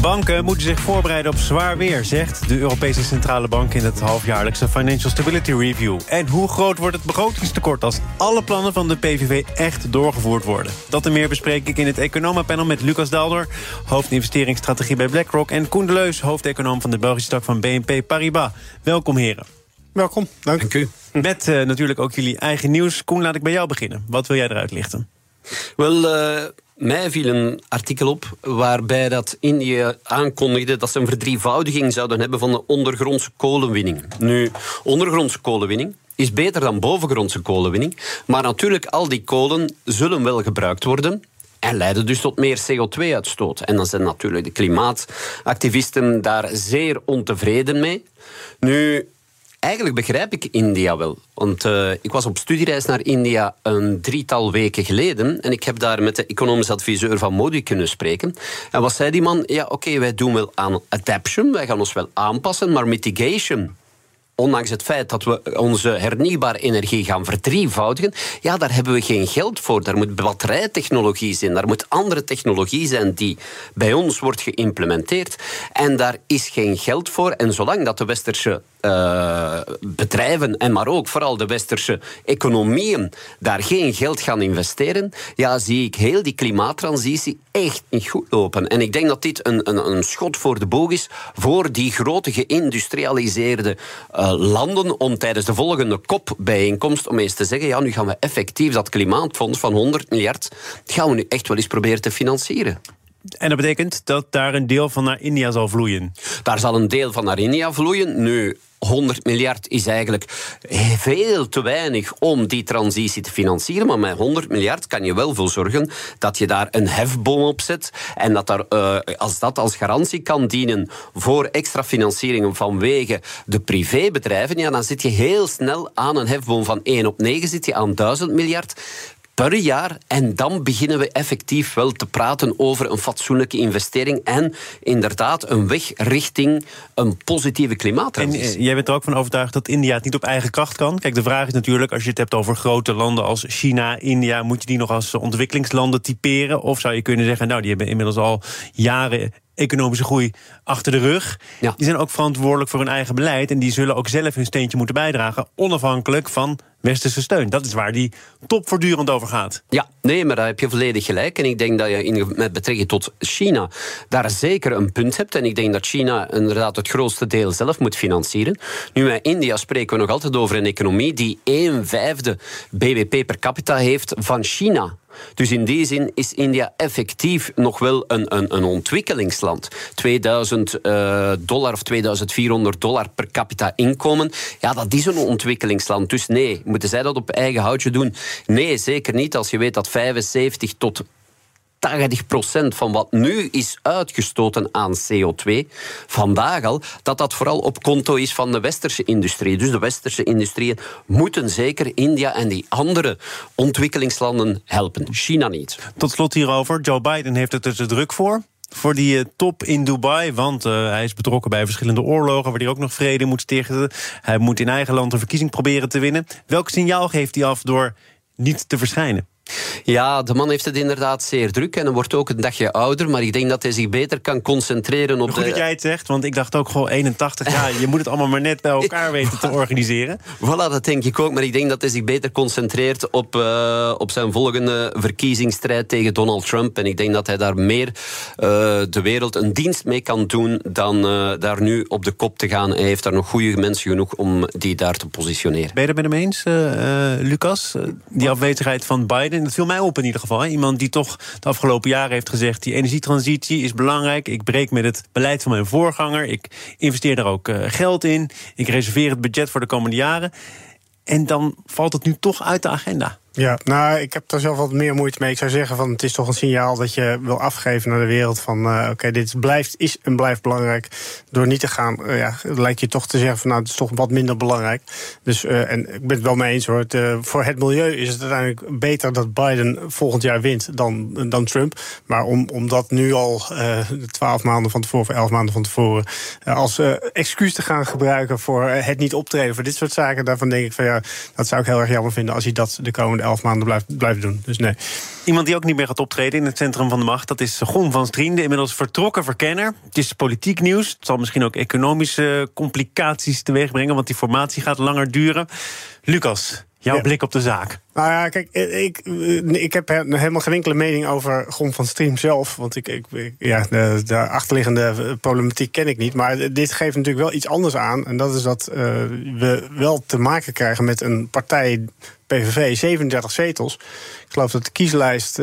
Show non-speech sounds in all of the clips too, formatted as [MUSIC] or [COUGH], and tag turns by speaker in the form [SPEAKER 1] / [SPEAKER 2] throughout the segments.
[SPEAKER 1] Banken moeten zich voorbereiden op zwaar weer, zegt de Europese Centrale Bank in het halfjaarlijkse Financial Stability Review. En hoe groot wordt het begrotingstekort als alle plannen van de PVV echt doorgevoerd worden? Dat en meer bespreek ik in het Economenpanel met Lucas Daalder, hoofdinvesteringsstrategie bij BlackRock, en Koen de Leus, hoofdeconoom van de Belgische tak van BNP Paribas. Welkom heren.
[SPEAKER 2] Welkom, dank.
[SPEAKER 3] Dank u.
[SPEAKER 1] Met uh, natuurlijk ook jullie eigen nieuws. Koen, laat ik bij jou beginnen. Wat wil jij eruit lichten?
[SPEAKER 3] Wel, uh, mij viel een artikel op waarbij dat Indië aankondigde dat ze een verdrievoudiging zouden hebben van de ondergrondse kolenwinning. Nu, ondergrondse kolenwinning is beter dan bovengrondse kolenwinning, maar natuurlijk al die kolen zullen wel gebruikt worden. En leiden dus tot meer CO2-uitstoot. En dan zijn natuurlijk de klimaatactivisten daar zeer ontevreden mee. Nu, Eigenlijk begrijp ik India wel. Want uh, ik was op studiereis naar India een drietal weken geleden. En ik heb daar met de economisch adviseur van Modi kunnen spreken. En wat zei die man? Ja, oké, wij doen wel aan adaptation. Wij gaan ons wel aanpassen. Maar mitigation, ondanks het feit dat we onze hernieuwbare energie gaan verdrievoudigen, ja, daar hebben we geen geld voor. Daar moet batterijtechnologie zijn, daar moet andere technologie zijn die bij ons wordt geïmplementeerd. En daar is geen geld voor. En zolang dat de westerse uh, bedrijven en maar ook vooral de westerse economieën daar geen geld gaan investeren, ja, zie ik heel die klimaattransitie echt niet goed lopen. En ik denk dat dit een, een, een schot voor de boog is voor die grote geïndustrialiseerde uh, landen om tijdens de volgende COP-bijeenkomst om eens te zeggen, ja, nu gaan we effectief dat klimaatfonds van 100 miljard, gaan we nu echt wel eens proberen te financieren.
[SPEAKER 1] En dat betekent dat daar een deel van naar India zal vloeien?
[SPEAKER 3] Daar zal een deel van naar India vloeien. Nu, 100 miljard is eigenlijk veel te weinig om die transitie te financieren. Maar met 100 miljard kan je wel voor zorgen dat je daar een hefboom op zet. En dat daar, uh, als dat als garantie kan dienen voor extra financieringen vanwege de privébedrijven, ja, dan zit je heel snel aan een hefboom van 1 op 9, zit je aan 1000 miljard per jaar. En dan beginnen we effectief wel te praten over een fatsoenlijke investering en inderdaad een weg richting een positieve klimaattransitie.
[SPEAKER 1] En jij bent er ook van overtuigd dat India het niet op eigen kracht kan? Kijk, de vraag is natuurlijk, als je het hebt over grote landen als China, India, moet je die nog als ontwikkelingslanden typeren? Of zou je kunnen zeggen, nou, die hebben inmiddels al jaren economische groei achter de rug. Ja. Die zijn ook verantwoordelijk voor hun eigen beleid. En die zullen ook zelf hun steentje moeten bijdragen. Onafhankelijk van westerse steun. Dat is waar die top voortdurend over gaat.
[SPEAKER 3] Ja, nee, maar daar heb je volledig gelijk. En ik denk dat je in, met betrekking tot China daar zeker een punt hebt. En ik denk dat China inderdaad het grootste deel zelf moet financieren. Nu, met India spreken we nog altijd over een economie die een vijfde BBP per capita heeft van China. Dus in die zin is India effectief nog wel een, een, een ontwikkelingsland. 2000 uh, dollar of 2400 dollar per capita inkomen, ja, dat is een ontwikkelingsland. Dus nee, moeten zij dat op eigen houtje doen? Nee, zeker niet. Als je weet dat 75 tot 80% van wat nu is uitgestoten aan CO2, vandaag al, dat dat vooral op konto is van de westerse industrie. Dus de westerse industrieën moeten zeker India en die andere ontwikkelingslanden helpen. China niet.
[SPEAKER 1] Tot slot hierover. Joe Biden heeft het er te druk voor voor die uh, top in Dubai. Want uh, hij is betrokken bij verschillende oorlogen... waar hij ook nog vrede moet stichten. Hij moet in eigen land een verkiezing proberen te winnen. Welk signaal geeft hij af door niet te verschijnen?
[SPEAKER 3] Ja, de man heeft het inderdaad zeer druk en hij wordt ook een dagje ouder. Maar ik denk dat hij zich beter kan concentreren op
[SPEAKER 1] Goed
[SPEAKER 3] de...
[SPEAKER 1] dat jij het zegt, want ik dacht ook gewoon 81 jaar. je moet het allemaal maar net bij elkaar [LAUGHS] weten te organiseren.
[SPEAKER 3] Voilà, dat denk ik ook. Maar ik denk dat hij zich beter concentreert op, uh, op zijn volgende verkiezingsstrijd tegen Donald Trump. En ik denk dat hij daar meer uh, de wereld een dienst mee kan doen dan uh, daar nu op de kop te gaan. Hij heeft daar nog goede mensen genoeg om die daar te positioneren.
[SPEAKER 1] Ben je het met hem eens, Lucas? die afwezigheid van Biden dat viel mij op in ieder geval. Iemand die toch de afgelopen jaren heeft gezegd... die energietransitie is belangrijk. Ik breek met het beleid van mijn voorganger. Ik investeer daar ook uh, geld in. Ik reserveer het budget voor de komende jaren. En dan valt het nu toch uit de agenda.
[SPEAKER 4] Ja, nou, ik heb daar zelf wat meer moeite mee. Ik zou zeggen van het is toch een signaal dat je wil afgeven naar de wereld van uh, oké, dit blijft, is en blijft belangrijk. Door niet te gaan, uh, ja, lijkt je toch te zeggen van nou, het is toch wat minder belangrijk. Dus uh, en ik ben het wel mee eens hoor. Voor het milieu is het uiteindelijk beter dat Biden volgend jaar wint dan, dan Trump. Maar om, om dat nu al twaalf maanden van tevoren, of elf maanden van tevoren, als excuus te gaan gebruiken voor het niet optreden voor dit soort zaken, daarvan denk ik van ja, dat zou ik heel erg jammer vinden als hij dat de komende elf maanden blijft, blijft doen. Dus nee.
[SPEAKER 1] Iemand die ook niet meer gaat optreden in het centrum van de macht... dat is Gon van Strien, de inmiddels vertrokken verkenner. Het is politiek nieuws. Het zal misschien ook economische complicaties teweeg brengen... want die formatie gaat langer duren. Lucas, jouw blik op de zaak.
[SPEAKER 4] Nou ja, kijk, ik, ik heb helemaal geen enkele mening over Gon van Stream zelf. Want ik, ik ja, de, de, achterliggende problematiek ken ik niet. Maar dit geeft natuurlijk wel iets anders aan. En dat is dat we wel te maken krijgen met een partij PVV 37 zetels. Ik geloof dat de kieslijst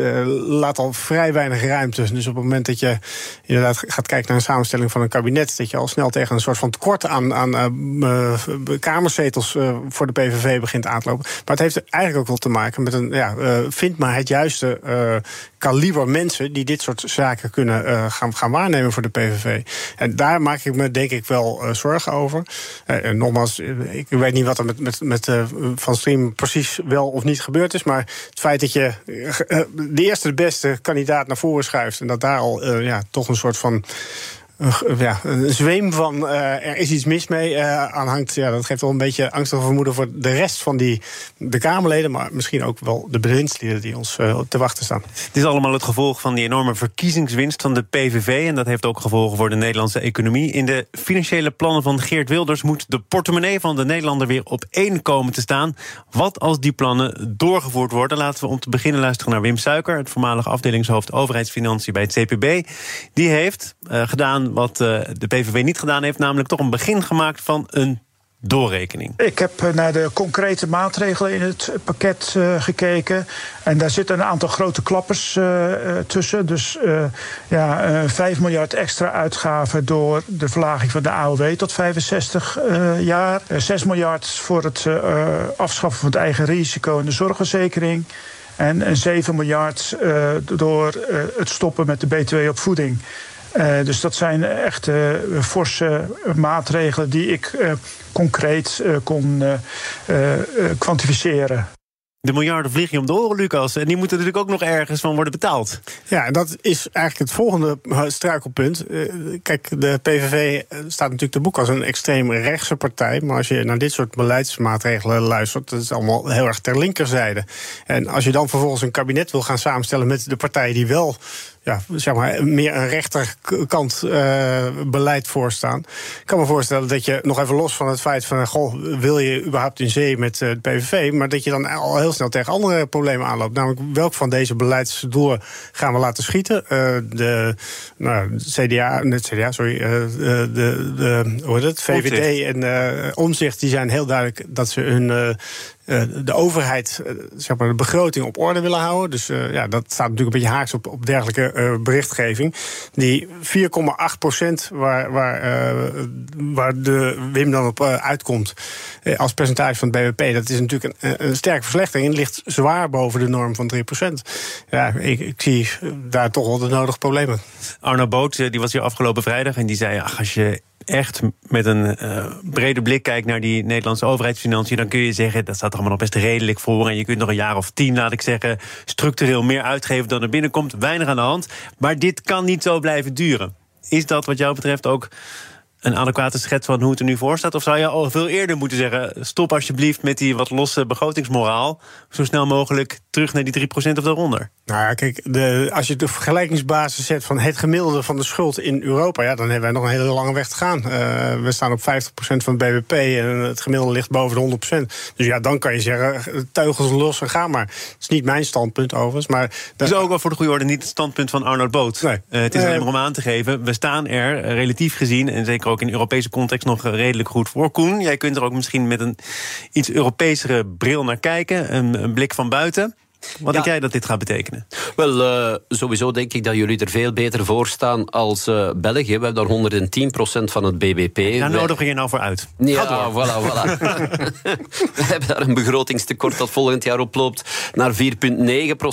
[SPEAKER 4] laat al vrij weinig ruimte. Dus op het moment dat je inderdaad gaat kijken naar een samenstelling van een kabinet, dat je al snel tegen een soort van tekort aan, aan kamerzetels voor de PVV begint aan te lopen. Maar het heeft eigenlijk ook wel te maken met een, ja, vind maar het juiste kaliber mensen die dit soort zaken kunnen gaan, gaan waarnemen voor de PVV. En daar maak ik me denk ik wel zorgen over. en nogmaals, ik weet niet wat er met, met, met Van Stream precies wel of niet gebeurd is, maar het feit dat je eh, de eerste de beste kandidaat naar voren schuift. En dat daar al uh, ja, toch een soort van ja, een zweem van uh, er is iets mis mee uh, aanhangt. Ja, dat geeft wel een beetje angstig vermoeden voor de rest van die, de Kamerleden. Maar misschien ook wel de bewindslieden die ons uh, te wachten staan.
[SPEAKER 1] Het is allemaal het gevolg van die enorme verkiezingswinst van de PVV. En dat heeft ook gevolgen voor de Nederlandse economie. In de financiële plannen van Geert Wilders moet de portemonnee van de Nederlander weer op één komen te staan. Wat als die plannen doorgevoerd worden? Laten we om te beginnen luisteren naar Wim Suiker, het voormalige afdelingshoofd overheidsfinanciën bij het CPB. Die heeft gedaan wat uh, de PVV niet gedaan heeft, namelijk toch een begin gemaakt van een doorrekening.
[SPEAKER 2] Ik heb eh, naar de concrete maatregelen in het pakket uh, gekeken. En daar zitten een aantal grote klappers tussen. Dus ja, 5 miljard extra uitgaven door de verlaging van de AOW tot 65 jaar. 6 miljard voor het afschaffen van het eigen risico en de zorgverzekering. En 7 miljard door het stoppen met de BTW op voeding. Uh, dus dat zijn echt uh, forse maatregelen die ik uh, concreet kon kwantificeren.
[SPEAKER 1] De miljarden vliegen je om de oren, Lucas. En die moeten natuurlijk ook nog ergens van worden betaald.
[SPEAKER 4] Ja, en dat is eigenlijk het volgende struikelpunt. Kijk, de PVV staat natuurlijk te boek als een extreem rechtse partij. Maar als je naar dit soort beleidsmaatregelen luistert, dat is allemaal heel erg ter linkerzijde. En als je dan vervolgens een kabinet wil gaan samenstellen met de partijen die wel ja, zeg maar, meer een rechterkant uh, beleid voorstaan. Ik kan me voorstellen dat je nog even los van het feit van... goh, wil je überhaupt in zee met uh, de PVV... maar dat je dan al heel snel tegen andere problemen aanloopt. Namelijk, welk van deze beleidsdoelen gaan we laten schieten? Uh, de, nou, CDA, net CDA, sorry, de, de, hoe heet het? VVD en Omzicht, die zijn heel duidelijk dat ze hun uh, de overheid uh, zeg maar, de begroting op orde willen houden. Dus uh, ja, dat staat natuurlijk een beetje haaks op, op dergelijke berichtgeving. Die 4,8 procent waar, waar, waar de Wim dan op uitkomt als percentage van het BBP, dat is natuurlijk een, een sterke verslechtering. Ligt zwaar boven de norm van 3 procent. Ja, ik, ik, zie daar toch wel de nodige problemen.
[SPEAKER 1] Arno Boot die was hier afgelopen vrijdag en die zei: ach, als je echt met een uh, brede blik kijkt naar die Nederlandse overheidsfinanciën, dan kun je zeggen dat staat er allemaal nog best redelijk voor. En je kunt nog een jaar of tien, laat ik zeggen, structureel meer uitgeven dan er binnenkomt. Weinig aan de hand. Maar dit kan niet zo blijven duren. Is dat wat jou betreft ook een adequate schets van hoe het er nu voor staat? Of zou je al veel eerder moeten zeggen: stop alsjeblieft met die wat losse begrotingsmoraal. Zo snel mogelijk terug naar die 3% of daaronder?
[SPEAKER 4] Nou ja, kijk, de, als je de vergelijkingsbasis zet van het gemiddelde van de schuld in Europa, ja, dan hebben wij nog een hele lange weg te gaan. Uh, we staan op 50% van het BBP en het gemiddelde ligt boven de 100%. Dus ja, dan kan je zeggen: teugels los en ga maar. Het is niet mijn standpunt overigens. Maar
[SPEAKER 1] dat is ook wel voor de goede orde niet het standpunt van Arnold Boot. Nee. Uh, het is alleen maar om aan te geven: we staan er relatief gezien, en zeker ook in Europese context, nog redelijk goed voor. Koen, jij kunt er ook misschien met een iets Europesere bril naar kijken, een, een blik van buiten. Wat denk jij dat dit gaat betekenen?
[SPEAKER 3] Wel, uh, sowieso denk ik dat jullie er veel beter voor staan als uh, België. We hebben daar 110% van het BBP.
[SPEAKER 1] Daar nodigen je nou voor uit.
[SPEAKER 3] Ja, voilà, voilà. [LAUGHS] we hebben daar een begrotingstekort dat volgend jaar oploopt naar 4,9%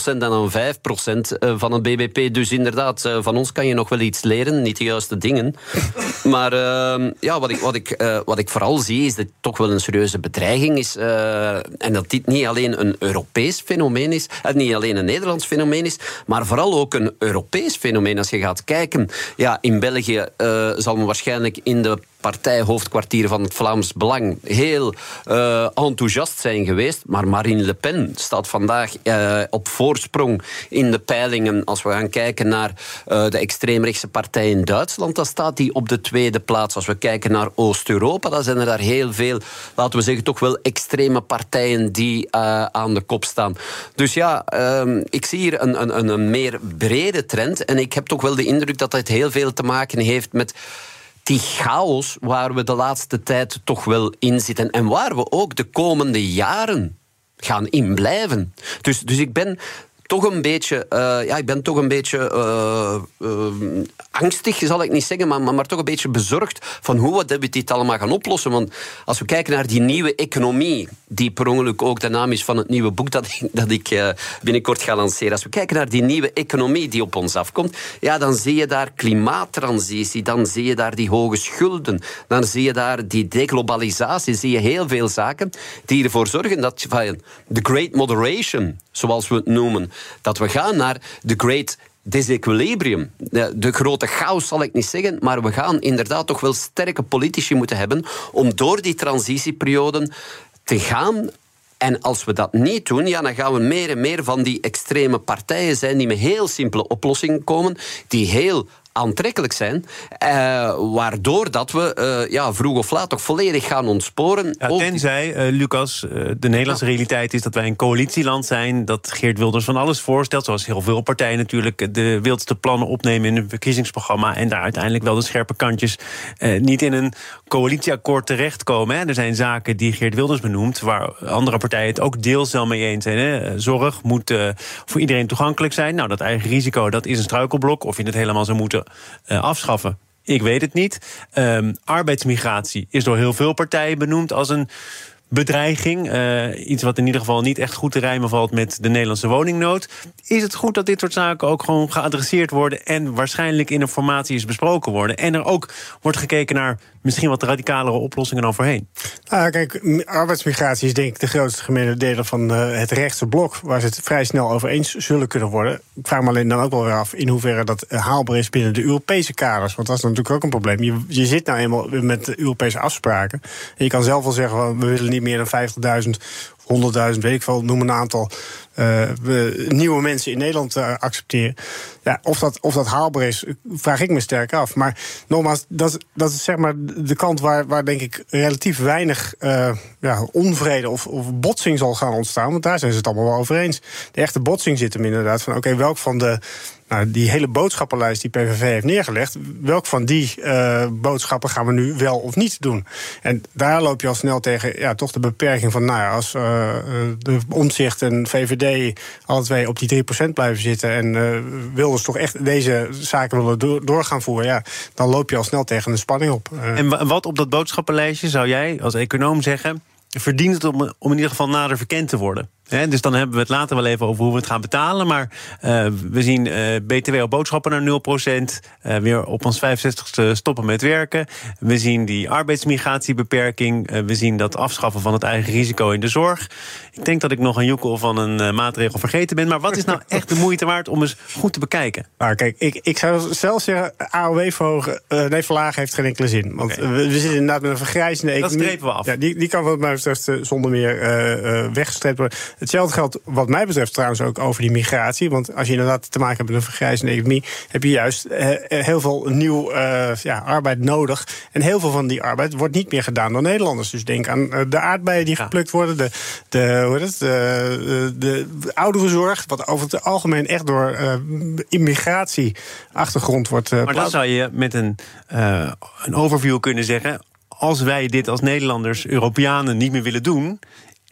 [SPEAKER 3] en dan 5% eh, van het BBP. Dus inderdaad, van ons kan je nog wel iets leren, niet de juiste dingen. [LAUGHS] Maar uh, ja, wat, ik, wat, ik, uh, wat ik vooral zie is dat het toch wel een serieuze bedreiging is. Uh, en dat dit niet alleen een Europees fenomeen is, het niet alleen een Nederlands fenomeen is, maar vooral ook een Europees fenomeen. Als je gaat kijken, ja, in België uh, zal men waarschijnlijk in de partijhoofdkwartier van het Vlaams Belang heel uh, enthousiast zijn geweest. Maar Marine Le Pen staat vandaag uh, op voorsprong in de peilingen. Als we gaan kijken naar uh, de extreemrechtse partij in Duitsland, dan staat die op de tweede plaats. Als we kijken naar Oost-Europa, dan zijn er daar heel veel, laten we zeggen, toch wel extreme partijen die aan de kop staan. Dus ja, ehm, ik zie hier een, een, een meer brede trend. En ik heb toch wel de indruk dat het heel veel te maken heeft met die chaos waar we de laatste tijd toch wel in zitten. En waar we ook de komende jaren gaan in blijven. Dus, dus ik ben toch een beetje, uh, ja, ik ben toch een beetje uh, uh, angstig, zal ik niet zeggen, maar, maar, toch een beetje bezorgd van hoe we dit allemaal gaan oplossen. Want als we kijken naar die nieuwe economie, die per ongeluk ook de naam is van het nieuwe boek dat ik, dat ik binnenkort ga lanceren. Als we kijken naar die nieuwe economie die op ons afkomt, ja, dan zie je daar klimaattransitie, dan zie je daar die hoge schulden, dan zie je daar die deglobalisatie, zie je heel veel zaken die ervoor zorgen dat de great moderation, zoals we het noemen, dat we gaan naar de great disequilibrium. De grote chaos zal ik niet zeggen, maar we gaan inderdaad toch wel sterke politici moeten hebben om door die transitieperiode te gaan en als we dat niet doen, ja, dan gaan we meer en meer van die extreme partijen zijn die met heel simpele oplossingen komen, die heel aantrekkelijk zijn. Uh, waardoor dat we uh, ja, vroeg of laat toch volledig gaan ontsporen.
[SPEAKER 1] Ja, tenzij, uh, Lucas, de Nederlandse realiteit is dat wij een coalitieland zijn. Dat Geert Wilders van alles voorstelt. Zoals heel veel partijen natuurlijk de wildste plannen opnemen in een verkiezingsprogramma. En daar uiteindelijk wel de scherpe kantjes niet in een coalitieakkoord terechtkomen. Hè. Er zijn zaken die Geert Wilders benoemt. Waar andere partijen het ook deels wel mee eens zijn. Hè. Zorg moet voor iedereen toegankelijk zijn. Nou, dat eigen risico dat is een struikelblok. Of je het helemaal zou moeten uh, afschaffen? Ik weet het niet. Um, arbeidsmigratie is door heel veel partijen benoemd als een bedreiging. Uh, iets wat in ieder geval niet echt goed te rijmen valt met de Nederlandse woningnood. Is het goed dat dit soort zaken ook gewoon geadresseerd worden en waarschijnlijk in een formatie besproken worden? En er ook wordt gekeken naar misschien wat radicalere oplossingen dan voorheen?
[SPEAKER 4] Nou, kijk, arbeidsmigratie is denk ik de grootste gemene deler van uh, het rechtse blok, waar ze het vrij snel over eens zullen kunnen worden. Ik vraag me alleen dan ook wel weer af in hoeverre dat haalbaar is binnen de Europese kaders. Want dat is natuurlijk ook een probleem. Je, je zit nou eenmaal met de Europese afspraken. En je kan zelf wel zeggen, we willen niet meer dan 50.000 100.000, weet ik wel, noem een aantal uh, nieuwe mensen in Nederland uh, accepteren. Ja, of, dat, of dat haalbaar is, vraag ik me sterk af. Maar nogmaals, dat, dat is zeg maar de kant waar, waar denk ik relatief weinig uh, ja, onvrede of, of botsing zal gaan ontstaan. Want daar zijn ze het allemaal wel over eens. De echte botsing zit hem inderdaad van: oké, welk van de nou, die hele boodschappenlijst die PVV heeft neergelegd, welk van die uh, boodschappen gaan we nu wel of niet doen? En daar loop je al snel tegen, ja, toch de beperking van, nou ja, als uh, de omzicht en VVD alle twee op die 3% blijven zitten en uh, Wilders toch echt deze zaken willen door, door gaan voeren, ja, dan loop je al snel tegen een spanning op.
[SPEAKER 1] En wat op dat boodschappenlijstje zou jij als econoom zeggen, verdient het om in ieder geval nader verkend te worden? He, dus dan hebben we het later wel even over hoe we het gaan betalen. Maar uh, we zien uh, BTW op boodschappen naar 0%. Uh, weer op ons 65ste stoppen met werken. We zien die arbeidsmigratiebeperking. we zien dat afschaffen van het eigen risico in de zorg. Ik denk dat ik nog een joekel van een maatregel vergeten ben. Maar wat is nou [LAUGHS] echt de moeite waard om eens goed te bekijken?
[SPEAKER 4] Nou, kijk, ik, ik zou zelf zeggen: AOW verhogen, nee, verlagen heeft geen enkele zin. Want okay. we, we, zitten inderdaad met een vergrijzende economie.
[SPEAKER 1] Dat strepen we af.
[SPEAKER 4] Ja, die, die kan, wat mij betreft, zonder meer weggestreept worden. Hetzelfde geldt wat mij betreft trouwens ook over die migratie. Want als je inderdaad te maken hebt met een vergrijzende economie... heb je juist heel veel nieuw uh, ja, arbeid nodig. En heel veel van die arbeid wordt niet meer gedaan door Nederlanders. Dus denk aan de aardbeien die geplukt worden... de, de, hoe heet het, de, de, de ouderenzorg, wat over het algemeen echt door immigratieachtergrond wordt...
[SPEAKER 1] Maar dan zou je met een, een overview kunnen zeggen... als wij dit als Nederlanders, Europeanen niet meer willen doen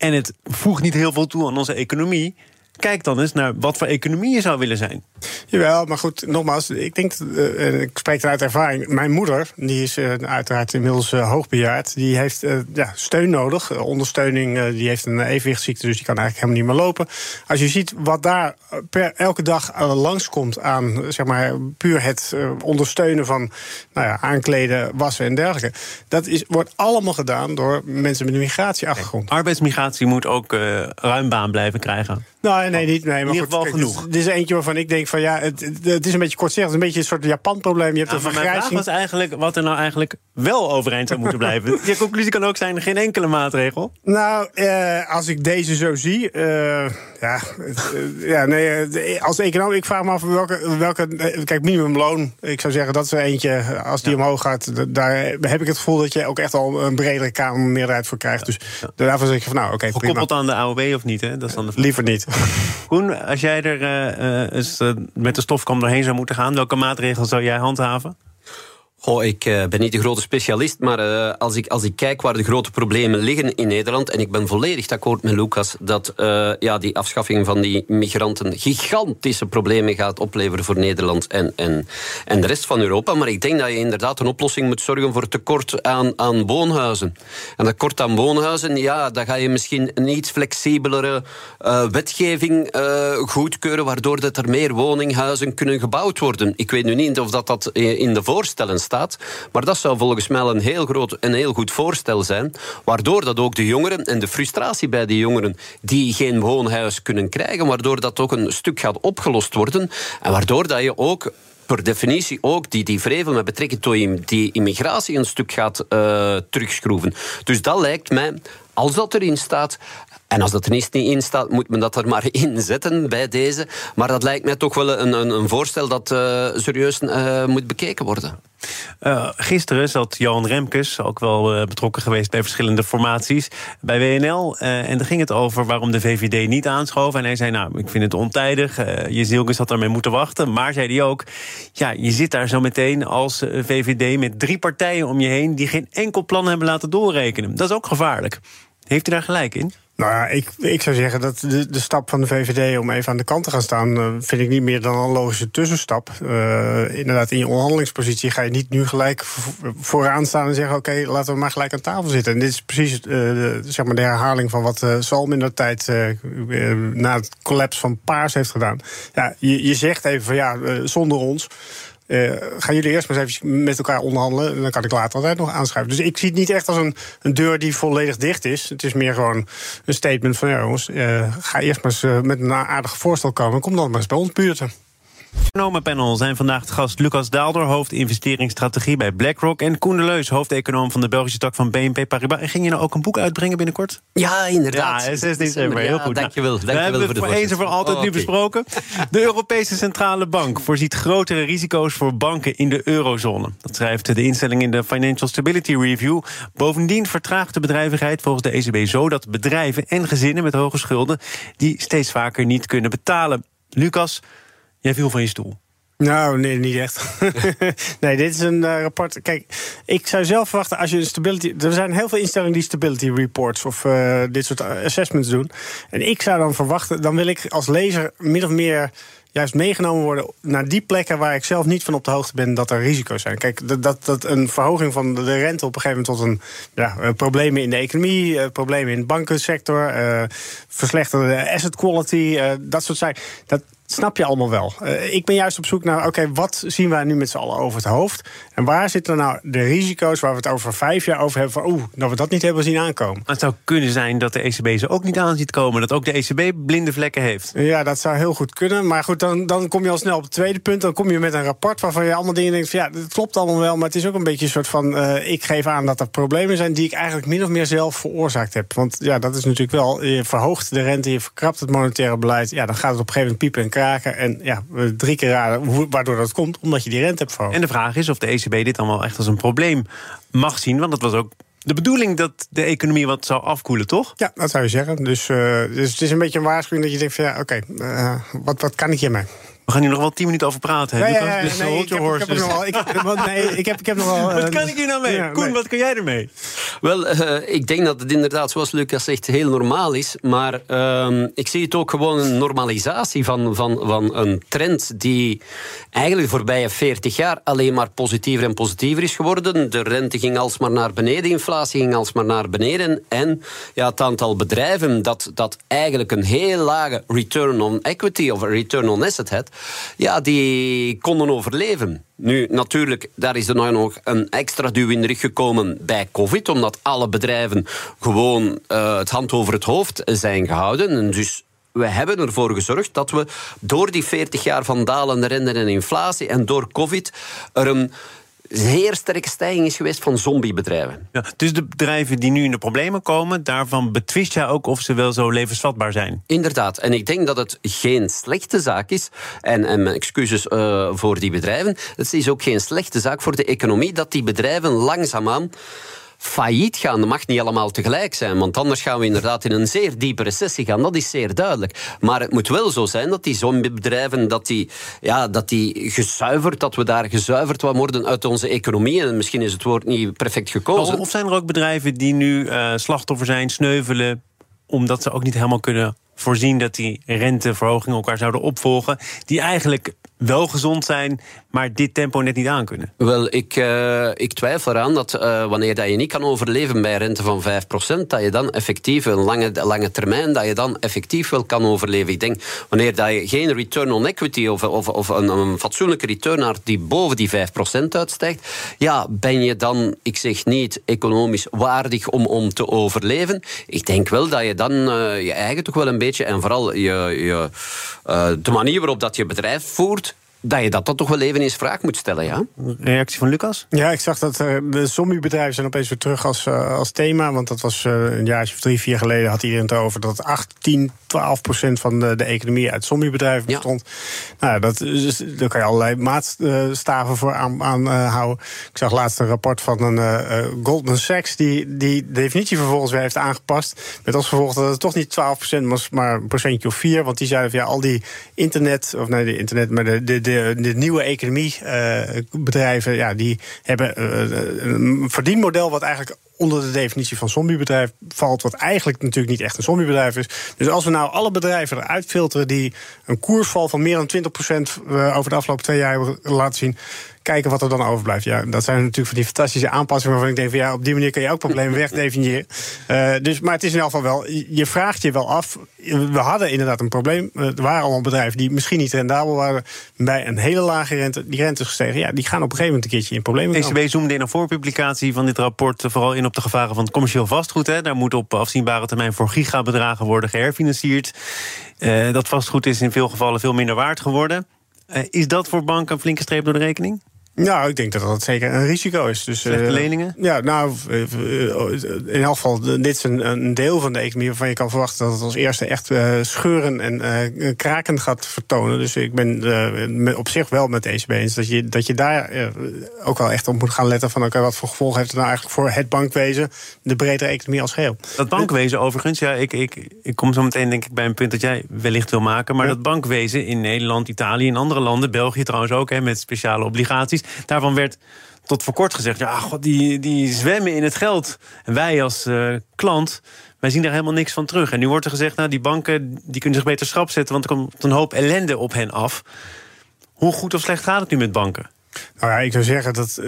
[SPEAKER 1] en het voegt niet heel veel toe aan onze economie. Kijk dan eens naar wat voor economie je zou willen zijn.
[SPEAKER 4] Jawel, maar goed, nogmaals, ik denk, uh, ik spreek eruit ervaring. Mijn moeder, die is uh, uiteraard inmiddels uh, hoogbejaard, die heeft ja, steun nodig, ondersteuning. die heeft een evenwichtsziekte, dus die kan eigenlijk helemaal niet meer lopen. Als je ziet wat daar per elke dag langskomt aan, zeg maar, puur het ondersteunen van nou ja, aankleden, wassen en dergelijke. Dat is, wordt allemaal gedaan door mensen met een migratieachtergrond.
[SPEAKER 1] Arbeidsmigratie moet ook ruim baan blijven krijgen.
[SPEAKER 4] Nou, nee, niet. Nee, maar
[SPEAKER 1] in ieder geval genoeg.
[SPEAKER 4] Dit is eentje waarvan ik denk van ja, het, het is een beetje kortzichtig. Het is een beetje een soort Japan-probleem. Je hebt
[SPEAKER 1] ja,
[SPEAKER 4] een
[SPEAKER 1] vergrijzing. Mijn vraag was eigenlijk wat er nou eigenlijk wel overeind zou moeten blijven. [LAUGHS] Je conclusie kan ook zijn: geen enkele maatregel.
[SPEAKER 4] Nou, eh, als ik deze zo zie. Uh, ja, uh, ja, nee, eh, als econoom, ik vraag me af welke. welke kijk, minimumloon. Ik zou zeggen dat is er eentje. Als die ja. omhoog gaat, daar heb ik het gevoel dat je ook echt al een bredere kamermeerderheid voor krijgt. Dus ja. daarvoor zeg ik van nou, oké. Okay,
[SPEAKER 1] Gekoppeld aan de AOW of niet? Hè? Dat is dan de
[SPEAKER 4] Liever niet. [LAUGHS]
[SPEAKER 1] Koen, als jij er uh, eens, uh, met de stofkam doorheen zou moeten gaan, welke maatregelen zou jij handhaven?
[SPEAKER 3] Goh, ik uh, ben niet de grote specialist, maar uh, als, ik, als ik kijk waar de grote problemen liggen in Nederland, en ik ben volledig akkoord met Lucas dat uh, ja, die afschaffing van die migranten gigantische problemen gaat opleveren voor Nederland en, en, en de rest van Europa. Maar ik denk dat je inderdaad een oplossing moet zorgen voor tekort aan, aan woonhuizen. En dat kort aan woonhuizen, ja, dan ga je misschien een iets flexibelere wetgeving goedkeuren, waardoor dat er meer woninghuizen kunnen gebouwd worden. Ik weet nu niet of dat, dat in de voorstellen staat. Maar dat zou volgens mij een heel groot en heel goed voorstel zijn. Waardoor dat ook de jongeren en de frustratie bij die jongeren die geen woonhuis kunnen krijgen, waardoor dat ook een stuk gaat opgelost worden. En waardoor dat je ook per definitie ook die, die vrevel met betrekking tot die immigratie een stuk gaat uh, terugschroeven. Dus dat lijkt mij, als dat erin staat, en als dat er niet in staat, moet men dat er maar [LAUGHS] in zetten bij deze. Maar dat lijkt mij toch wel een, een, een voorstel dat uh, serieus uh, moet bekeken worden.
[SPEAKER 1] Uh, gisteren zat Johan Remkes, ook wel betrokken geweest bij verschillende formaties, bij WNL. en daar ging het over waarom de VVD niet aanschoof. En hij zei, nou, ik vind het ontijdig. je Zilkes had daarmee moeten wachten. Maar zei hij ook, ja, je zit daar zo meteen als VVD met drie partijen om je heen... die geen enkel plan hebben laten doorrekenen. Dat is ook gevaarlijk. Heeft u daar gelijk in?
[SPEAKER 4] Nou ja, ik, ik zou zeggen dat de, stap van de VVD om even aan de kant te gaan staan, uh, vind ik niet meer dan een logische tussenstap. Uh, inderdaad, in je onderhandelingspositie ga je niet nu gelijk vooraan staan en zeggen: Oké, laten we maar gelijk aan tafel zitten. En dit is precies uh, de, zeg maar de herhaling van wat Salm in de tijd na het collapse van Paars heeft gedaan. Ja, je, je zegt even van ja, zonder ons. Uh, gaan jullie eerst maar eens even met elkaar onderhandelen. En dan kan ik later altijd nog aanschuiven. Dus ik zie het niet echt als een, een deur die volledig dicht is. Het is meer gewoon een statement van: jongens, uh, ga eerst maar eens uh, met een aardig voorstel komen. Kom dan maar eens bij ons buurten.
[SPEAKER 1] Economenpanel zijn vandaag de gast Lucas Daalder, hoofd investeringsstrategie bij BlackRock. En Koen de Leus, hoofdeconoom van de Belgische tak van BNP Paribas. En ging je nou ook een boek uitbrengen binnenkort?
[SPEAKER 3] Ja, inderdaad.
[SPEAKER 1] Ja, 6 december. Heel goed.
[SPEAKER 3] Dankjewel. dankjewel
[SPEAKER 1] we hebben het voor eens en voor altijd nu besproken. De Europese Centrale Bank voorziet grotere risico's voor banken in de eurozone. Dat schrijft de instelling in de Financial Stability Review. Bovendien vertraagt de bedrijvigheid volgens de ECB zo dat bedrijven en gezinnen met hoge schulden die steeds vaker niet kunnen betalen. Lucas, Jij viel van je stoel.
[SPEAKER 4] Nou, nee, niet echt. [LAUGHS] nee, dit is een uh, rapport. Kijk, ik zou zelf verwachten als je een stability. Er zijn heel veel instellingen die stability reports of uh, dit soort assessments doen. En ik zou dan verwachten, dan wil ik als lezer min of meer juist meegenomen worden naar die plekken waar ik zelf niet van op de hoogte ben dat er risico's zijn. Kijk, dat, dat, dat een verhoging van de rente op een gegeven moment tot een ja, problemen in de economie, problemen in de bankensector, uh, verslechterde asset quality, dat soort zaken. Dat, snap je allemaal wel. Uh, ik ben juist op zoek naar, oké, wat zien wij nu met z'n allen over het hoofd? En waar zitten nou de risico's waar we het over vijf jaar over hebben... van oeh, dat we dat niet hebben zien aankomen?
[SPEAKER 1] Het zou kunnen zijn dat de ECB ze ook niet aan ziet komen. Dat ook de ECB blinde vlekken heeft.
[SPEAKER 4] Ja, dat zou heel goed kunnen. Maar goed, dan, dan kom je al snel op het tweede punt. Dan kom je met een rapport waarvan je allemaal dingen denkt... van ja, dat klopt allemaal wel, maar het is ook een beetje een soort van... Uh, ik geef aan dat er problemen zijn die ik eigenlijk min of meer zelf veroorzaakt heb. Want ja, dat is natuurlijk wel... je verhoogt de rente, je verkrapt het monetaire beleid... ja, dan gaat het op een gegeven moment piepen en En ja, drie keer raden waardoor dat komt, omdat je die rente hebt verhoogd.
[SPEAKER 1] En de vraag is of de ECB dit allemaal echt als een probleem mag zien. Want dat was ook de bedoeling dat de economie wat zou afkoelen, toch?
[SPEAKER 4] Ja, dat zou je zeggen. Dus, uh, dus het is een beetje een waarschuwing dat je denkt van ja, oké, okay, uh, wat, wat kan ik hiermee?
[SPEAKER 1] We gaan hier nog wel tien minuten over praten. Hè,
[SPEAKER 4] Ja, ja,
[SPEAKER 1] Dus
[SPEAKER 4] nee, ik heb- ik nog wel- ik heb- want nee, ik heb- ik heb nog wel, [LAUGHS]
[SPEAKER 1] Wat
[SPEAKER 4] eh,
[SPEAKER 1] kan ik hier nou mee?
[SPEAKER 4] ja,
[SPEAKER 1] Koen,
[SPEAKER 4] nee.
[SPEAKER 1] wat kan jij ermee?
[SPEAKER 3] Wel, eh, ik denk dat het inderdaad, zoals Lucas zegt, heel normaal is. Maar ehm, ik zie het ook gewoon een normalisatie van, van, van een trend die eigenlijk de voorbije 40 jaar alleen maar positiever en positiever is geworden. De rente ging alsmaar naar beneden, de inflatie ging alsmaar naar beneden. En ja, het aantal bedrijven dat, dat eigenlijk een heel lage return on equity of een return on asset had, ja, die konden overleven. Nu, natuurlijk, daar is er nou nog een extra duw in rug gekomen bij COVID, omdat alle bedrijven gewoon eh, het hand over het hoofd zijn gehouden. En dus we hebben ervoor gezorgd dat we door die 40 jaar van dalende rente en inflatie en door COVID er een zeer sterke stijging is geweest van zombiebedrijven.
[SPEAKER 1] Ja, dus de bedrijven die nu in de problemen komen, daarvan betwist jij ook of ze wel zo levensvatbaar zijn.
[SPEAKER 3] Inderdaad, en ik denk dat het geen slechte zaak is. En, en mijn excuses eh, voor die bedrijven. Het is ook geen slechte zaak voor de economie dat die bedrijven langzaamaan failliet gaan. Dat mag niet allemaal tegelijk zijn, want anders gaan we inderdaad in een zeer diepe recessie gaan. Dat is zeer duidelijk. Maar het moet wel zo zijn dat die zombiebedrijven, dat die, ja, dat die gezuiverd, dat we daar gezuiverd worden uit onze economie. En misschien is het woord niet perfect gekozen.
[SPEAKER 1] Of zijn er ook bedrijven die nu eh, slachtoffer zijn, sneuvelen, omdat ze ook niet helemaal kunnen voorzien dat die renteverhogingen elkaar zouden opvolgen, die eigenlijk wel gezond zijn, maar dit tempo net niet aankunnen?
[SPEAKER 3] Wel, ik, eh, ik twijfel eraan dat eh, wanneer dat je niet kan overleven bij een rente van 5%, dat je dan effectief een lange, lange termijn, dat je dan effectief wel kan overleven. Ik denk, wanneer dat je geen return on equity of, of, of een, fatsoenlijke return naar die boven die 5% uitstijgt, ja, ben je dan, ik zeg niet economisch waardig om, om te overleven. Ik denk wel dat je dan eh, je eigen toch wel een beetje, en vooral je, je, de manier waarop dat je bedrijf voert, dat je dat, dat toch wel even eens vraag moet stellen, ja?
[SPEAKER 1] Reactie van Lucas?
[SPEAKER 4] Ja, ik zag dat eh, de zombiebedrijven zijn opeens weer terug als, eh, als thema. Want dat was eh, een jaartje of drie, vier geleden had iedereen het over dat 18, 12 procent van de, de economie uit zombiebedrijven
[SPEAKER 3] Ja.
[SPEAKER 4] bestond. Nou, dat, is- daar kan je allerlei maatstaven voor aanhouden. Aan, eh, houden. ik zag laatst een rapport van een eh, eh, Goldman Sachs die die definitie vervolgens weer heeft aangepast. Met als gevolg dat het toch niet 12 procent was, maar een procentje of vier. Want die zeiden van ja, al die internet, of nee, de internet, maar de, de, de, de nieuwe economiebedrijven, ja, die hebben eh, een verdienmodel wat eigenlijk onder de definitie van zombiebedrijf valt, wat eigenlijk natuurlijk niet echt een zombiebedrijf is. Dus als we nou alle bedrijven eruit filteren die een koersval van meer dan 20% over de afgelopen twee jaar hebben laten zien, kijken wat er dan overblijft. Ja, dat zijn natuurlijk van die fantastische aanpassingen waarvan ik denk van ja, op die manier kan je ook problemen [LAUGHS] wegdefiniëren. Eh, dus, maar het is in elk geval wel, je vraagt je wel af. We hadden inderdaad een probleem. Er waren allemaal bedrijven die misschien niet rendabel waren bij een hele lage rente. Die rente is gestegen. Ja, die gaan op een gegeven moment een keertje in problemen.
[SPEAKER 1] ECB zoomde in een voorpublicatie van dit rapport eh, vooral in op de gevaren van het commercieel vastgoed. Hè. Daar moet op afzienbare termijn voor gigabedragen worden geherfinancierd. Eh, dat vastgoed is in veel gevallen veel minder waard geworden. Is dat voor banken een flinke streep door de rekening?
[SPEAKER 4] Nou, ik denk dat dat zeker een risico is. Dus,
[SPEAKER 1] Slechte
[SPEAKER 4] eh,
[SPEAKER 1] leningen?
[SPEAKER 4] Ja, nou, eh, eh, in elk geval, dit is een, een deel van de economie waarvan je kan verwachten dat het als eerste echt scheuren en kraken gaat vertonen. Dus ik ben op zich wel met de ECB eens dat je, dat je daar ook wel echt op moet gaan letten van oké, wat voor gevolgen heeft het nou eigenlijk voor het bankwezen, de bredere economie als geheel.
[SPEAKER 1] Dat bankwezen overigens, ja, ik, ik, ik kom zo meteen denk ik bij een punt dat jij wellicht wil maken. Maar
[SPEAKER 4] Ja.
[SPEAKER 1] dat bankwezen in Nederland, Italië en andere landen, België trouwens ook, hè, met speciale obligaties. Daarvan werd tot voor kort gezegd, ja, god, die, die zwemmen in het geld. En wij als eh, klant, wij zien daar helemaal niks van terug. En nu wordt er gezegd, nou, die banken die kunnen zich beter schrap zetten, want er komt een hoop ellende op hen af. Hoe goed of slecht gaat het nu met banken?
[SPEAKER 4] Nou ja, ik zou zeggen dat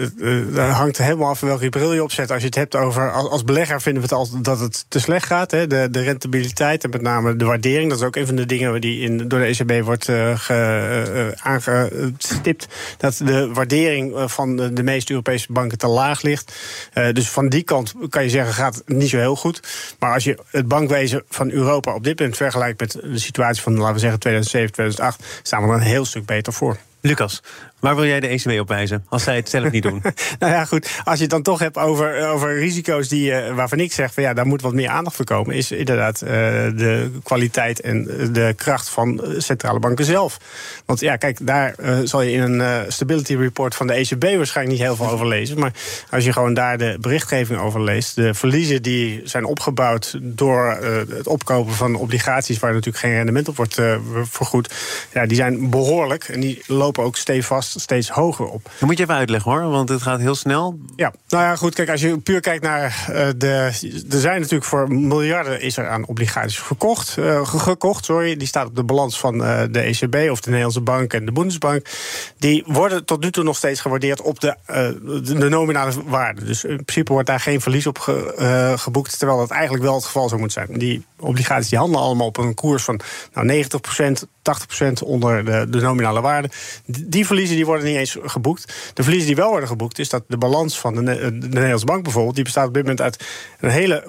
[SPEAKER 4] dat hangt helemaal af van welke bril je opzet. Als je het hebt over als, belegger vinden we het altijd dat het te slecht gaat. Hè? De, de rentabiliteit en met name de waardering. Dat is ook een van de dingen die in, door de ECB wordt eh, ge, aangestipt. Dat de waardering van de, meeste Europese banken te laag ligt. Dus van die kant kan je zeggen gaat het niet zo heel goed. Maar als je het bankwezen van Europa op dit moment vergelijkt met de situatie van laten we zeggen 2007, 2008, staan we er een heel stuk beter voor.
[SPEAKER 1] Lucas, waar wil jij de ECB op wijzen als zij het zelf niet doen? [LAUGHS]
[SPEAKER 4] nou ja, goed. Als je het dan toch hebt over, over risico's die, uh, waarvan ik zeg van ja, daar moet wat meer aandacht voor komen, is inderdaad uh, de kwaliteit en de kracht van centrale banken zelf. Want ja, kijk, daar zal je in een stability report van de ECB waarschijnlijk niet heel veel over lezen. Maar als je gewoon daar de berichtgeving over leest, de verliezen die zijn opgebouwd door het opkopen van obligaties waar natuurlijk geen rendement op wordt vergoed, ja, die zijn behoorlijk en die lopen ook stevast steeds hoger op.
[SPEAKER 1] Dat moet je even uitleggen hoor, want het gaat heel snel.
[SPEAKER 4] Ja, nou ja, goed. Kijk, als je puur kijkt naar uh, de. Er zijn natuurlijk voor miljarden is er aan obligaties verkocht, uh, gekocht. Sorry, die staat op de balans van uh, de ECB of de Nederlandse Bank en de Bundesbank. Die worden tot nu toe nog steeds gewaardeerd op de, de nominale waarde. Dus in principe wordt daar geen verlies op ge, geboekt, terwijl dat eigenlijk wel het geval zou moeten zijn. Die obligaties die handelen allemaal op een koers van nou, 90%, 80% onder de, de nominale waarde. Die verliezen die worden niet eens geboekt. De verliezen die wel worden geboekt, is dat de balans van de, de Nederlandse bank bijvoorbeeld, die bestaat op dit moment uit een hele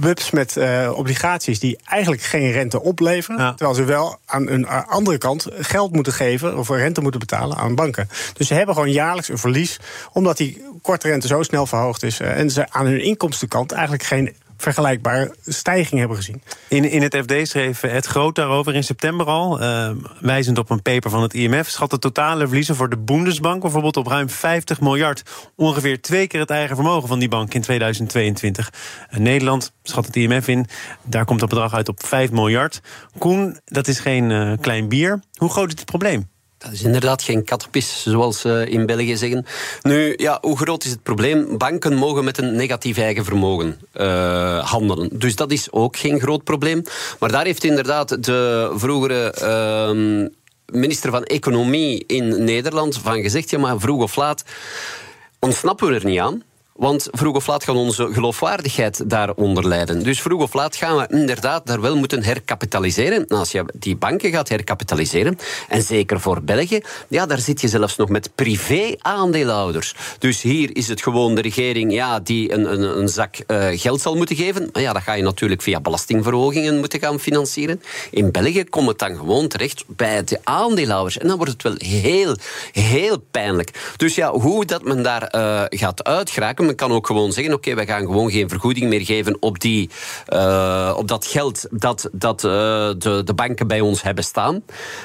[SPEAKER 4] bubs met uh, obligaties die eigenlijk geen rente opleveren. Ja. Terwijl ze wel aan een andere kant geld moeten geven of rente moeten betalen aan banken. Dus ze hebben gewoon jaarlijks een verlies, omdat die korte rente zo snel verhoogd is uh, en ze aan hun inkomstenkant eigenlijk geen vergelijkbare stijging hebben gezien.
[SPEAKER 1] In, in het FD schreef het Groot daarover in september al, uh, wijzend op een paper van het IMF, schat de totale verliezen voor de Bundesbank bijvoorbeeld op ruim 50 miljard. Ongeveer twee keer het eigen vermogen van die bank in 2022. En Nederland schat het IMF in, daar komt dat bedrag uit op 5 miljard. Koen, dat is geen uh, klein bier. Hoe groot is het probleem?
[SPEAKER 3] Dat is inderdaad geen kattenpis, zoals ze in België zeggen. Nu, ja, hoe groot is het probleem? Banken mogen met een negatief eigen vermogen uh, handelen. Dus dat is ook geen groot probleem. Maar daar heeft inderdaad de vroegere uh, minister van Economie in Nederland van gezegd: ja, maar vroeg of laat ontsnappen we er niet aan. Want vroeg of laat gaan onze geloofwaardigheid daaronder lijden. Dus vroeg of laat gaan we inderdaad daar wel moeten herkapitaliseren. Nou, als je die banken gaat herkapitaliseren, en zeker voor België, ja, daar zit je zelfs nog met privé-aandeelhouders. Dus hier is het gewoon de regering ja, die een, een, een zak uh, geld zal moeten geven. Maar ja, dat ga je natuurlijk via belastingverhogingen moeten gaan financieren. In België komt het dan gewoon terecht bij de aandeelhouders. En dan wordt het wel heel, heel pijnlijk. Dus ja, hoe dat men daar uh, gaat uitgeraken men kan ook gewoon zeggen: oké, wij gaan gewoon geen vergoeding meer geven op, die, uh, op dat geld dat, dat uh, de, de banken bij ons hebben staan.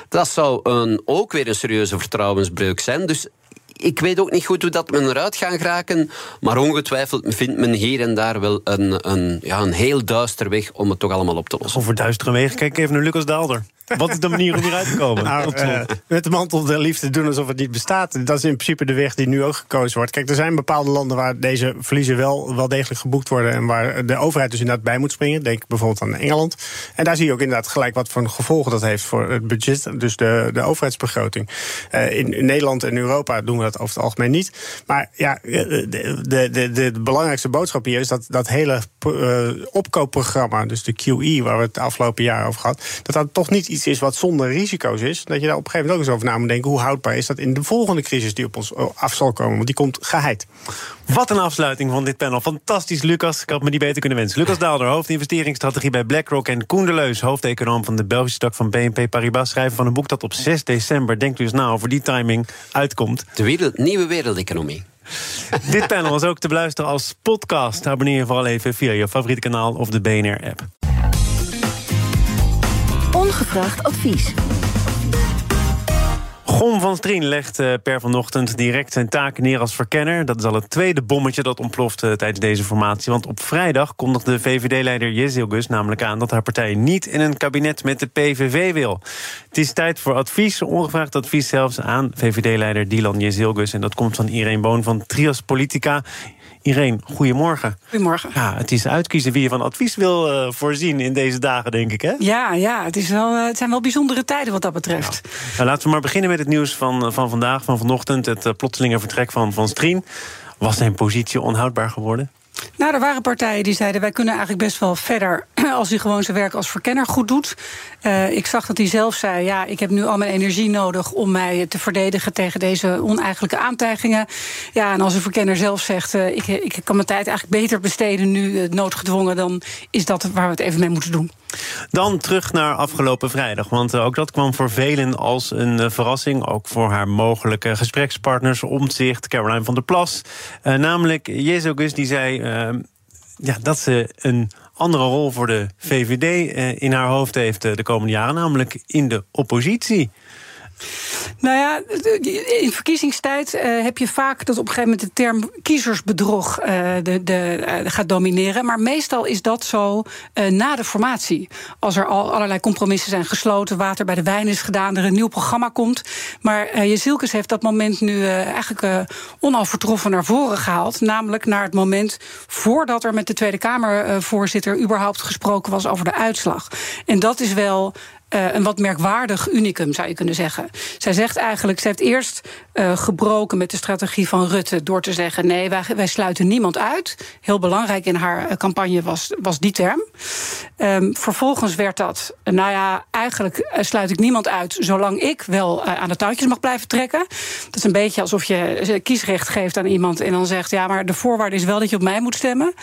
[SPEAKER 3] Dat zou een, ook weer een serieuze vertrouwensbreuk zijn. Dus ik weet ook niet goed hoe dat men eruit gaat geraken. Maar ongetwijfeld vindt men hier en daar wel een, een, ja, een heel duister weg om het toch allemaal op te lossen.
[SPEAKER 1] Over duistere wegen, kijk even naar Lucas Daalder. Wat is de manier om hieruit te komen?
[SPEAKER 4] Nou, uh, met de mantel der liefde doen alsof het niet bestaat. Dat is in principe de weg die nu ook gekozen wordt. Kijk, er zijn bepaalde landen waar deze verliezen wel, wel degelijk geboekt worden. En waar de overheid dus inderdaad bij moet springen. Denk bijvoorbeeld aan Engeland. En daar zie je ook inderdaad gelijk wat voor gevolgen dat heeft voor het budget. Dus de, de overheidsbegroting. Uh, in, in, Nederland en Europa doen we dat over het algemeen niet. Maar ja, de, de, de, de belangrijkste boodschap hier is dat dat hele uh, opkoopprogramma, dus de QE, waar we het afgelopen jaar over gehad, dat dat toch niet iets is wat zonder risico's is. Dat je daar op een gegeven moment ook eens over na moet denken. Hoe houdbaar is dat in de volgende crisis die op ons af zal komen? Want die komt geheid.
[SPEAKER 1] Wat een afsluiting van dit panel. Fantastisch, Lucas. Ik had me die beter kunnen wensen. Lucas Daalder, hoofdinvesteringsstrategie bij BlackRock. En Koen de Leus, hoofdeconoom van de Belgische tak van BNP Paribas. Schrijven van een boek dat op 6 december, denkt u eens na, over die timing uitkomt.
[SPEAKER 3] De wereld, nieuwe wereldeconomie.
[SPEAKER 1] Dit panel was ook te beluisteren als podcast. Abonneer je vooral even via je favoriete kanaal of de BNR-app.
[SPEAKER 5] Ongevraagd advies.
[SPEAKER 1] Gon van Strien legt uh, per vanochtend direct zijn taken neer als verkenner. Dat is al het tweede bommetje dat ontploft uh, tijdens deze formatie. Want op vrijdag kondigde VVD-leider Jezilgus namelijk aan... dat haar partij niet in een kabinet met de PVV wil. Het is tijd voor advies, ongevraagd advies zelfs... aan VVD-leider Dylan Jezilgus. En dat komt van Irene Boon van Trias Politica... Irene, goedemorgen.
[SPEAKER 6] Goedemorgen.
[SPEAKER 1] Ja, het is uitkiezen wie je van advies wil uh, voorzien in deze dagen, denk ik, hè?
[SPEAKER 6] Ja, ja het, is wel, uh, het zijn wel bijzondere tijden wat dat betreft.
[SPEAKER 1] Ja. Nou, laten we maar beginnen met het nieuws van, van vandaag, van vanochtend. Het uh, plotselinge vertrek van Van Strien. Was zijn positie onhoudbaar geworden?
[SPEAKER 6] Nou, er waren partijen die zeiden: wij kunnen eigenlijk best wel verder [CLEARS THROAT] als hij gewoon zijn werk als verkenner goed doet. Uh, ik zag dat hij zelf zei: ja, ik heb nu al mijn energie nodig om mij te verdedigen tegen deze oneigenlijke aantijgingen. Ja, en als een verkenner zelf zegt: uh, ik, ik kan mijn tijd eigenlijk beter besteden nu uh, noodgedwongen, dan is dat waar we het even mee moeten doen.
[SPEAKER 1] Dan terug naar afgelopen vrijdag. Want ook dat kwam voor velen als een verrassing. Ook voor haar mogelijke gesprekspartners, Omtzigt, Caroline van der Plas. Uh, namelijk Jezus, die zei ja, dat ze een andere rol voor de VVD in haar hoofd heeft de komende jaren, namelijk in de oppositie.
[SPEAKER 6] Nou ja, in verkiezingstijd uh, heb je vaak dat op een gegeven moment de term kiezersbedrog uh, de, de, uh, gaat domineren. Maar meestal is dat zo na de formatie. Als er al allerlei compromissen zijn gesloten, water bij de wijn is gedaan, er een nieuw programma komt. Maar je Zielkes heeft dat moment nu eigenlijk onovertroffen naar voren gehaald. Namelijk naar het moment voordat er met de Tweede Kamervoorzitter überhaupt gesproken was over de uitslag. En dat is wel uh, een wat merkwaardig unicum, zou je kunnen zeggen. Zij zegt eigenlijk, ze heeft eerst uh, gebroken met de strategie van Rutte... door te zeggen, nee, wij, wij sluiten niemand uit. Heel belangrijk in haar uh, campagne was, was die term. Um, vervolgens werd dat, nou ja, eigenlijk sluit ik niemand uit... zolang ik wel aan de touwtjes mag blijven trekken. Dat is een beetje alsof je kiesrecht geeft aan iemand... en dan zegt, ja, maar de voorwaarde is wel dat je op mij moet stemmen.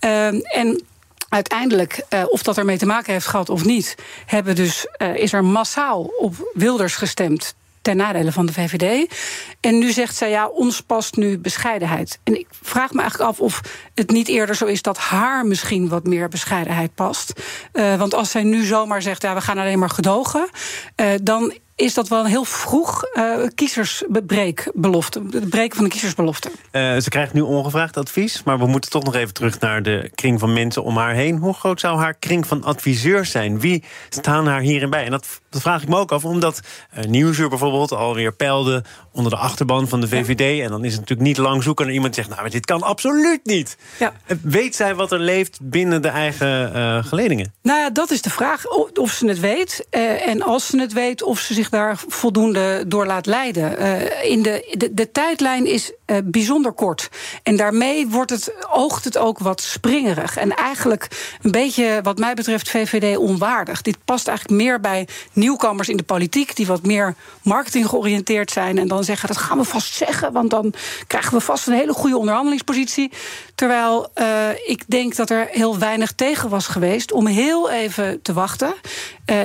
[SPEAKER 6] Um, en uiteindelijk, uh, of dat ermee te maken heeft gehad of niet, hebben dus, uh, is er massaal op Wilders gestemd ten nadele van de VVD. En nu zegt zij, ja, ons past nu bescheidenheid. En ik vraag me eigenlijk af of het niet eerder zo is... dat haar misschien wat meer bescheidenheid past. Uh, want als zij nu zomaar zegt, ja, we gaan alleen maar gedogen... Uh, dan is dat wel een heel vroeg uh, kiezersbreekbelofte. Het breken van de kiezersbelofte.
[SPEAKER 1] Uh, ze krijgt nu ongevraagd advies, maar we moeten toch nog even terug naar de kring van mensen om haar heen. Hoe groot zou haar kring van adviseurs zijn? Wie staan haar hierin bij? En dat, dat vraag ik me ook af, omdat uh, Nieuwsuur bijvoorbeeld alweer peilde onder de achterban van de VVD. Ja. En dan is het natuurlijk niet lang zoeken naar iemand die zegt: Nou, dit kan absoluut niet. Ja. Weet zij wat er leeft binnen de eigen geledingen?
[SPEAKER 6] Nou ja, dat is de vraag. Of ze het weet. en als ze het weet, of ze zich daar voldoende door laat leiden. Uh, in de, de, de, tijdlijn is uh, bijzonder kort. En daarmee wordt het, oogt het ook wat springerig. En eigenlijk een beetje, wat mij betreft, VVD onwaardig. Dit past eigenlijk meer bij nieuwkomers in de politiek... die wat meer marketing georiënteerd zijn... en dan zeggen, dat gaan we vast zeggen... want dan krijgen we vast een hele goede onderhandelingspositie. Terwijl uh, ik denk dat er heel weinig tegen was geweest... om heel even te wachten,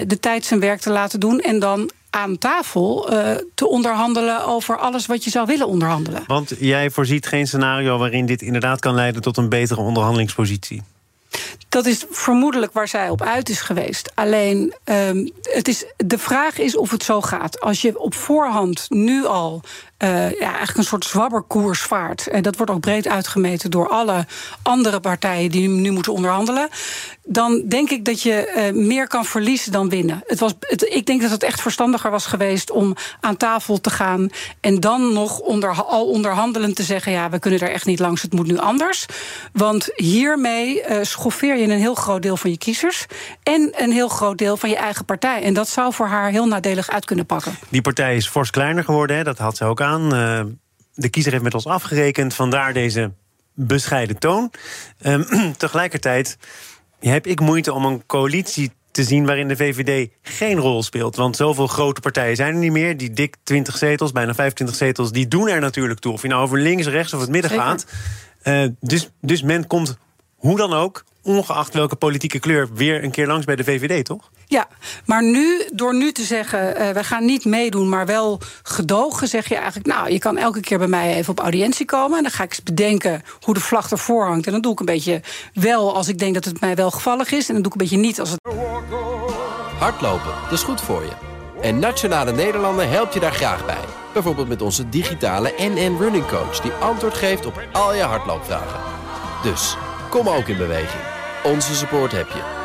[SPEAKER 6] de tijd zijn werk te laten doen... en dan aan tafel uh, te onderhandelen over alles wat je zou willen onderhandelen.
[SPEAKER 1] Want jij voorziet geen scenario waarin dit inderdaad kan leiden tot een betere onderhandelingspositie.
[SPEAKER 6] Dat is vermoedelijk waar zij op uit is geweest. Alleen, um, het is, de vraag is of het zo gaat. Als je op voorhand nu al ja, eigenlijk een soort zwabberkoers vaart. En dat wordt ook breed uitgemeten door alle andere partijen die nu moeten onderhandelen. Dan denk ik dat je uh, meer kan verliezen dan winnen. Het was, het, ik denk dat het echt verstandiger was geweest om aan tafel te gaan. En dan nog onder, al onderhandelend te zeggen: ja, we kunnen er echt niet langs, het moet nu anders. Want hiermee uh, schoffeer je een heel groot deel van je kiezers. En een heel groot deel van je eigen partij. En dat zou voor haar heel nadelig uit kunnen pakken.
[SPEAKER 1] Die partij is fors kleiner geworden, hè? dat had ze ook aan. Uh, de kiezer heeft met ons afgerekend, vandaar deze bescheiden toon. Uh, [CLEARS THROAT] tegelijkertijd heb ik moeite om een coalitie te zien waarin de VVD geen rol speelt. Want zoveel grote partijen zijn er niet meer. Die dik 20 zetels, bijna 25 zetels, die doen er natuurlijk toe. Of je nou over links, rechts of het midden Zeker. gaat. Uh, dus, dus men komt hoe dan ook ongeacht welke politieke kleur, weer een keer langs bij de VVD, toch?
[SPEAKER 6] Ja, maar nu, door nu te zeggen, uh, wij gaan niet meedoen, maar wel gedogen, zeg je eigenlijk, nou, je kan elke keer bij mij even op audiëntie komen. En dan ga ik eens bedenken hoe de vlag ervoor hangt. En dan doe ik een beetje wel als ik denk dat het mij wel gevallig is. En dan doe ik een beetje niet als het.
[SPEAKER 7] Hardlopen, dat is goed voor je. En Nationale Nederlanden helpt je daar graag bij. Bijvoorbeeld met onze digitale NN Running Coach, die antwoord geeft op al je hardloopvragen. Dus, kom ook in beweging. Onze support heb je.